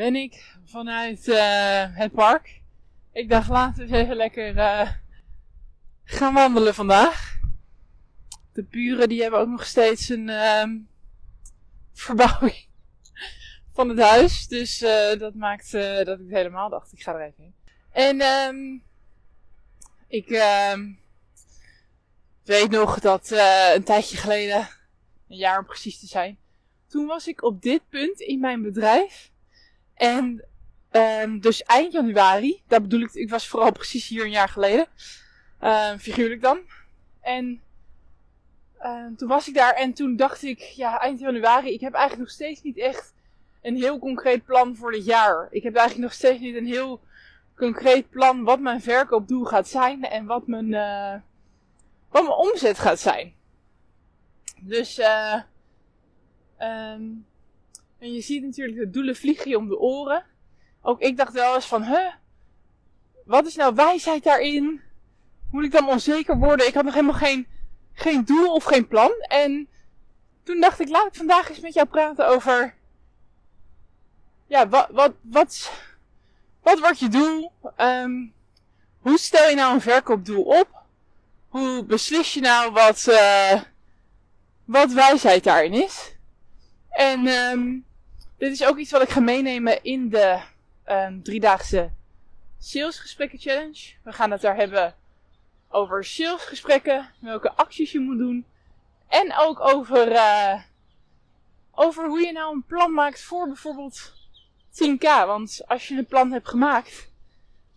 Ben ik vanuit uh, het park. Ik dacht laten we even lekker uh, gaan wandelen vandaag. De buren die hebben ook nog steeds een uh, verbouwing van het huis. Dus uh, dat maakt dat ik helemaal dacht ik ga er even heen. En um, ik ehm, weet nog dat een tijdje geleden, een jaar om precies te zijn. Toen was ik op dit punt in mijn bedrijf en um, dus eind januari, daar bedoel ik, ik was vooral precies hier een jaar geleden, um, figuurlijk dan. En um, toen was ik daar en toen dacht ik, ja, eind januari, ik heb eigenlijk nog steeds niet echt een heel concreet plan voor dit jaar. Ik heb eigenlijk nog steeds niet een heel concreet plan wat mijn verkoopdoel gaat zijn en wat mijn, uh, wat mijn omzet gaat zijn. Dus, uh, um, en je ziet natuurlijk de doelen vliegen je om de oren. Ook ik dacht wel eens van, huh, wat is nou wijsheid daarin? Moet ik dan onzeker worden? Ik had nog helemaal geen, geen doel of geen plan. En toen dacht ik, laat ik vandaag eens met jou praten over, ja, wat, wat, wat, wat wordt je doel? Um, hoe stel je nou een verkoopdoel op? Hoe beslis je nou wat, uh, wat wijsheid daarin is? En um, dit is ook iets wat ik ga meenemen in de um, driedaagse salesgesprekken challenge. We gaan het daar hebben over salesgesprekken, welke acties je moet doen. En ook over, uh, over hoe je nou een plan maakt voor bijvoorbeeld 10k. Want als je een plan hebt gemaakt,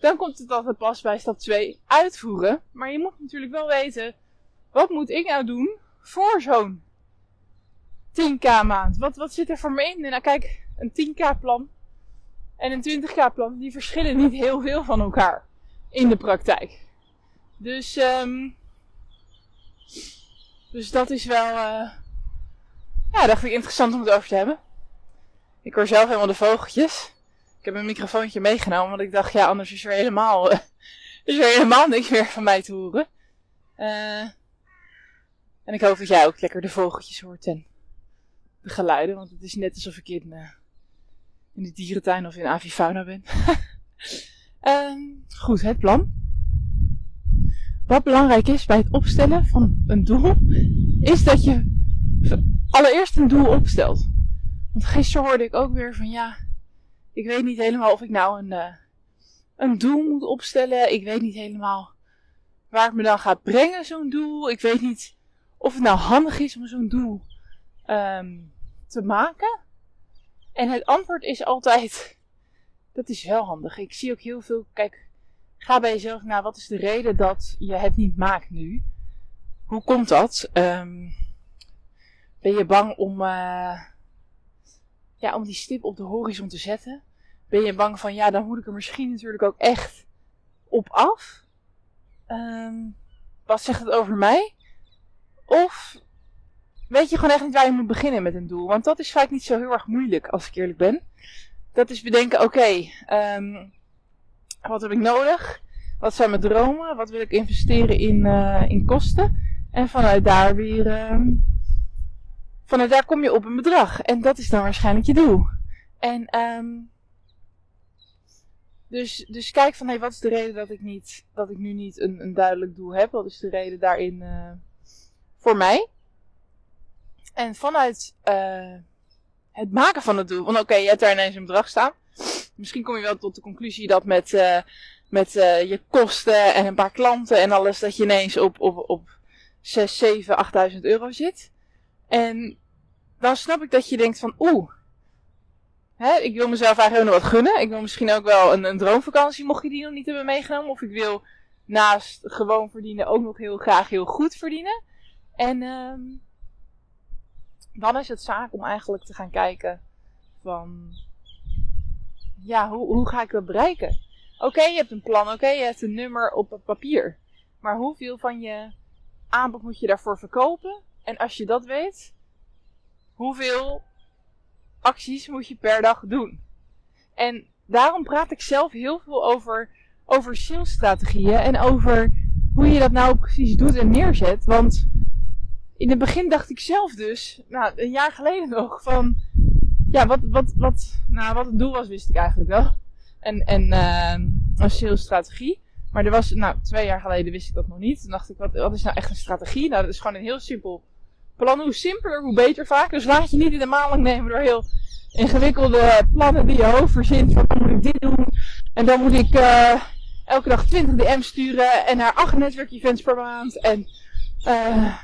dan komt het altijd pas bij stap 2 uitvoeren. Maar je moet natuurlijk wel weten, wat moet ik nou doen voor zo'n 10k maand. Wat, wat zit er voor me in? En nou kijk, een 10k plan en een 20k plan, die verschillen niet heel veel van elkaar in de praktijk. Dus, um, dus dat is wel, uh, ja, dacht ik interessant om het over te hebben. Ik hoor zelf helemaal de vogeltjes. Ik heb een microfoontje meegenomen, want ik dacht, ja, anders is er helemaal, is er helemaal niks meer van mij te horen. Uh, en ik hoop dat jij ook lekker de vogeltjes hoort en de geluiden, want het is net alsof ik in, in de dierentuin of in avifauna ben. um, goed, het plan. Wat belangrijk is bij het opstellen van een doel, is dat je allereerst een doel opstelt. Want gisteren hoorde ik ook weer van ja, ik weet niet helemaal of ik nou een, uh, een doel moet opstellen. Ik weet niet helemaal waar het me dan gaat brengen, zo'n doel. Ik weet niet of het nou handig is om zo'n doel um, te maken? En het antwoord is altijd: dat is wel handig. Ik zie ook heel veel. Kijk, ga bij jezelf naar wat is de reden dat je het niet maakt nu? Hoe komt dat? Um, ben je bang om, uh, ja, om die stip op de horizon te zetten? Ben je bang van ja, dan moet ik er misschien natuurlijk ook echt op af? Um, wat zegt het over mij? Of weet je gewoon echt niet waar je moet beginnen met een doel. Want dat is vaak niet zo heel erg moeilijk, als ik eerlijk ben. Dat is bedenken, oké, um, wat heb ik nodig? Wat zijn mijn dromen? Wat wil ik investeren in, uh, in kosten? En vanuit daar weer, um, vanuit daar kom je op een bedrag. En dat is dan waarschijnlijk je doel. En um, dus, dus kijk van, hé, hey, wat is de reden dat ik, niet, dat ik nu niet een, een duidelijk doel heb? Wat is de reden daarin uh, voor mij? En vanuit uh, het maken van het doel, want oké, okay, je hebt daar ineens een bedrag staan. Misschien kom je wel tot de conclusie dat met, uh, met uh, je kosten en een paar klanten en alles, dat je ineens op, op, op 6, 7, 8.000 euro zit. En dan snap ik dat je denkt van, oeh, hè, ik wil mezelf eigenlijk nog wat gunnen. Ik wil misschien ook wel een, een droomvakantie, mocht je die nog niet hebben meegenomen. Of ik wil naast gewoon verdienen ook nog heel graag heel goed verdienen. En ehm, dan is het zaak om eigenlijk te gaan kijken van, ja, hoe, hoe ga ik dat bereiken? Oké, je hebt een plan, oké, je hebt een nummer op papier. Maar hoeveel van je aanbod moet je daarvoor verkopen? En als je dat weet, hoeveel acties moet je per dag doen? En daarom praat ik zelf heel veel over, over salesstrategieën en over hoe je dat nou precies doet en neerzet. Want in het begin dacht ik zelf dus, nou, een jaar geleden nog, van ja, wat, wat, wat, nou, wat het doel was, wist ik eigenlijk wel. En, en uh, een salesstrategie. Maar er was, nou, twee jaar geleden wist ik dat nog niet. Toen dacht ik, wat, wat is nou echt een strategie? Nou, dat is gewoon een heel simpel plan. Hoe simpeler, hoe beter vaak. Dus laat je niet in de maling nemen door heel ingewikkelde plannen die je hoofd verzint. Dan moet ik dit doen. En dan moet ik uh, elke dag 20 DM sturen. En naar acht netwerkevents per maand. En uh,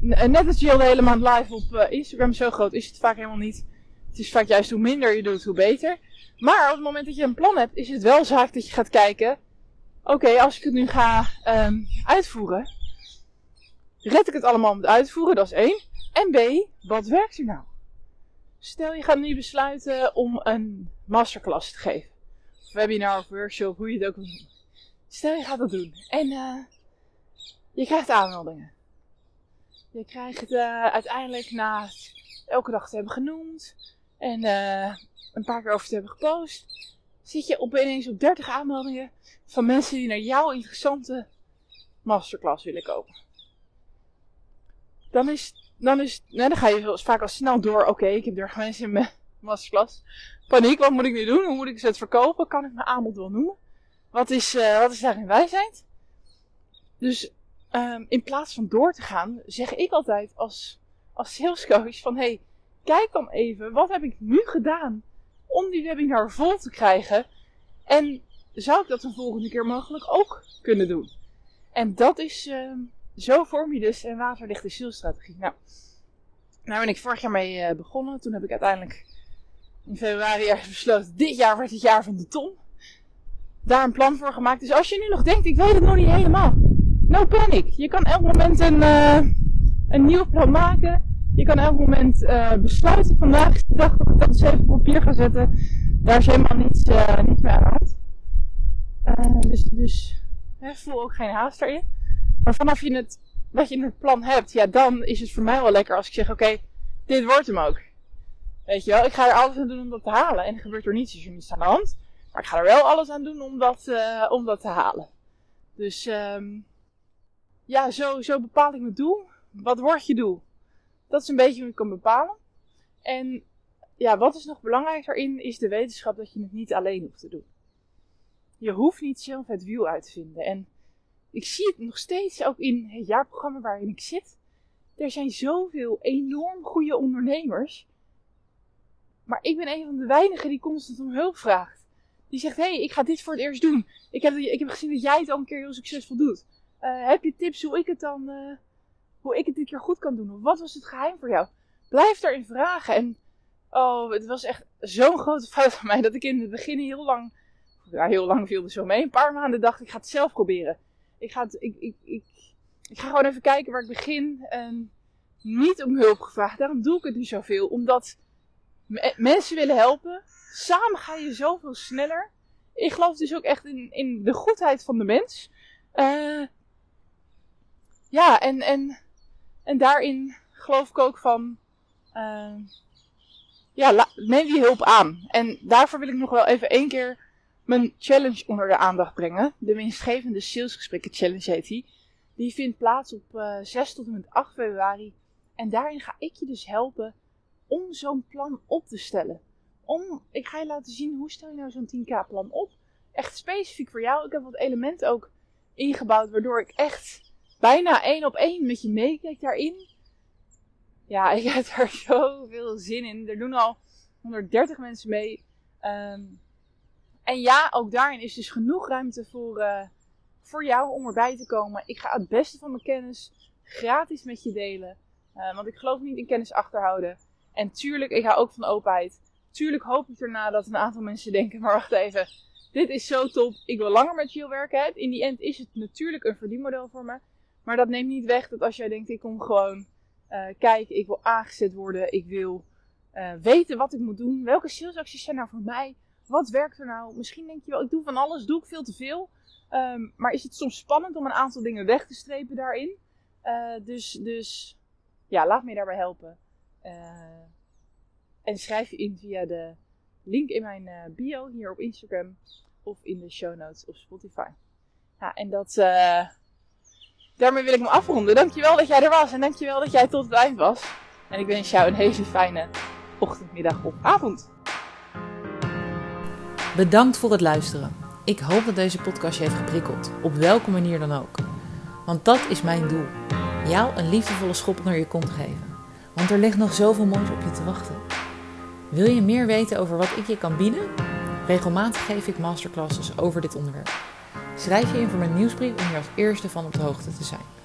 net als Jill de hele maand live op uh, Instagram. Zo groot is het vaak helemaal niet. Het is vaak juist hoe minder je doet, hoe beter. Maar op het moment dat je een plan hebt, is het wel zaak dat je gaat kijken. Oké, als ik het nu ga um, uitvoeren, red ik het allemaal met uitvoeren? Dat is één. En B, wat werkt er nou? Stel je gaat nu besluiten om een masterclass te geven. Of webinar of workshop, hoe je het ook wil noemen. Stel je gaat dat doen. En uh, je krijgt aanmeldingen. Je krijgt uh, uiteindelijk na elke dag te hebben genoemd. En uh, een paar keer over te hebben gepost. Zit je opeens op 30 aanmeldingen van mensen die naar jouw interessante masterclass willen komen. Dan is, dan is, nou, dan ga je vaak al snel door. Oké, ik heb 30 mensen in mijn masterclass. Paniek, wat moet ik nu doen? Hoe moet ik ze het verkopen? Kan ik mijn aanbod wel noemen? Wat is, uh, wat is daarin wijsheid? Dus um, in plaats van door te gaan, zeg ik altijd als, als salescoach van hey, kijk dan even, wat heb ik nu gedaan om die webinar vol te krijgen? En zou ik dat een volgende keer mogelijk ook kunnen doen? En dat is, uh, zo vorm je dus een waterdichte zielstrategie. Nou, daar ben ik vorig jaar mee uh, begonnen. Toen heb ik uiteindelijk in februari ergens besloten, dit jaar wordt het jaar van de ton. Daar een plan voor gemaakt. Dus als je nu nog denkt, ik weet het nog niet helemaal. No panic. Je kan elk moment een, uh, een nieuw plan maken. Je kan elk moment uh, besluiten. Vandaag is de dag dat ik dat eens even op papier ga zetten. Daar is helemaal niets, uh, niets meer aan dus dus hè, voel ook geen haast erin. Maar vanaf je het, dat je het plan hebt, ja, dan is het voor mij wel lekker als ik zeg: Oké, dit wordt hem ook. Weet je wel, ik ga er alles aan doen om dat te halen. En er gebeurt er niets, is er niets aan de hand. Maar ik ga er wel alles aan doen om dat, om dat te halen. Dus um, ja, zo, zo bepaal ik mijn doel. Wat wordt je doel? Dat is een beetje hoe je kan bepalen. En ja, wat is nog belangrijker in, is de wetenschap dat je het niet alleen hoeft te doen. Je hoeft niet zelf het wiel uit te vinden. En ik zie het nog steeds ook in het jaarprogramma waarin ik zit. Er zijn zoveel enorm goede ondernemers. Maar ik ben een van de weinigen die constant om hulp vraagt. Die zegt, hé, hey, ik ga dit voor het eerst doen. Ik heb, ik heb gezien dat jij het al een keer heel succesvol doet. Uh, heb je tips hoe ik het dan, uh, hoe ik het dit keer goed kan doen? Wat was het geheim voor jou? Blijf daarin vragen. En oh, het was echt zo'n grote fout van mij dat ik in het begin heel lang, ja, heel lang viel er zo mee. Een paar maanden dacht ik ga het zelf proberen. Ik ga, ik, ik, ik, ga gewoon even kijken waar ik begin. En niet om hulp gevraagd. Daarom doe ik het nu zoveel. Omdat me mensen willen helpen. Samen ga je zoveel sneller. Ik geloof dus ook echt in, in de goedheid van de mens. Uh, ja, en, en, en daarin geloof ik ook van. Uh, ja, neem die hulp aan. En daarvoor wil ik nog wel even één keer mijn challenge onder de aandacht brengen. De winstgevende salesgesprekken challenge heet die. Die vindt plaats op uh, 6 tot en met 8 februari. En daarin ga ik je dus helpen om zo'n plan op te stellen. Om, ik ga je laten zien hoe stel je nou zo'n 10k plan op. Echt specifiek voor jou. Ik heb wat elementen ook ingebouwd waardoor ik echt bijna één op één met je meekijkt daarin. Ja, ik heb er zoveel zin in. Er doen al 130 mensen mee. Um, en ja, ook daarin is dus genoeg ruimte voor, uh, voor jou om erbij te komen. Ik ga het beste van mijn kennis gratis met je delen. Uh, want ik geloof niet in kennis achterhouden. En tuurlijk, ik hou ook van openheid. Tuurlijk hoop ik erna dat een aantal mensen denken, maar wacht even. Dit is zo top. Ik wil langer met Jill werken. In die end is het natuurlijk een verdienmodel voor me. Maar dat neemt niet weg dat als jij denkt, ik kom gewoon uh, kijken, ik wil aangezet worden, ik wil uh, weten wat ik moet doen. Welke salesacties zijn nou voor mij? Wat werkt er nou? Misschien denk je wel, ik doe van alles, doe ik veel te veel. Um, maar is het soms spannend om een aantal dingen weg te strepen daarin? Uh, dus, dus ja, laat me daarbij helpen. en schrijf je in via de link in mijn bio hier op Instagram of in de show notes op Spotify. Ja, en dat, daarmee wil ik me afronden. Dankjewel dat jij er was en dankjewel dat jij tot het eind was. En ik wens jou een hele fijne ochtend, middag of avond. Bedankt voor het luisteren. Ik hoop dat deze podcast je heeft geprikkeld, op welke manier dan ook. Want dat is mijn doel. Jou een liefdevolle schop naar je kont geven. Want er ligt nog zoveel moois op je te wachten. Wil je meer weten over wat ik je kan bieden? Regelmatig geef ik masterclasses over dit onderwerp. Schrijf je in voor mijn nieuwsbrief om hier als eerste van op de hoogte te zijn.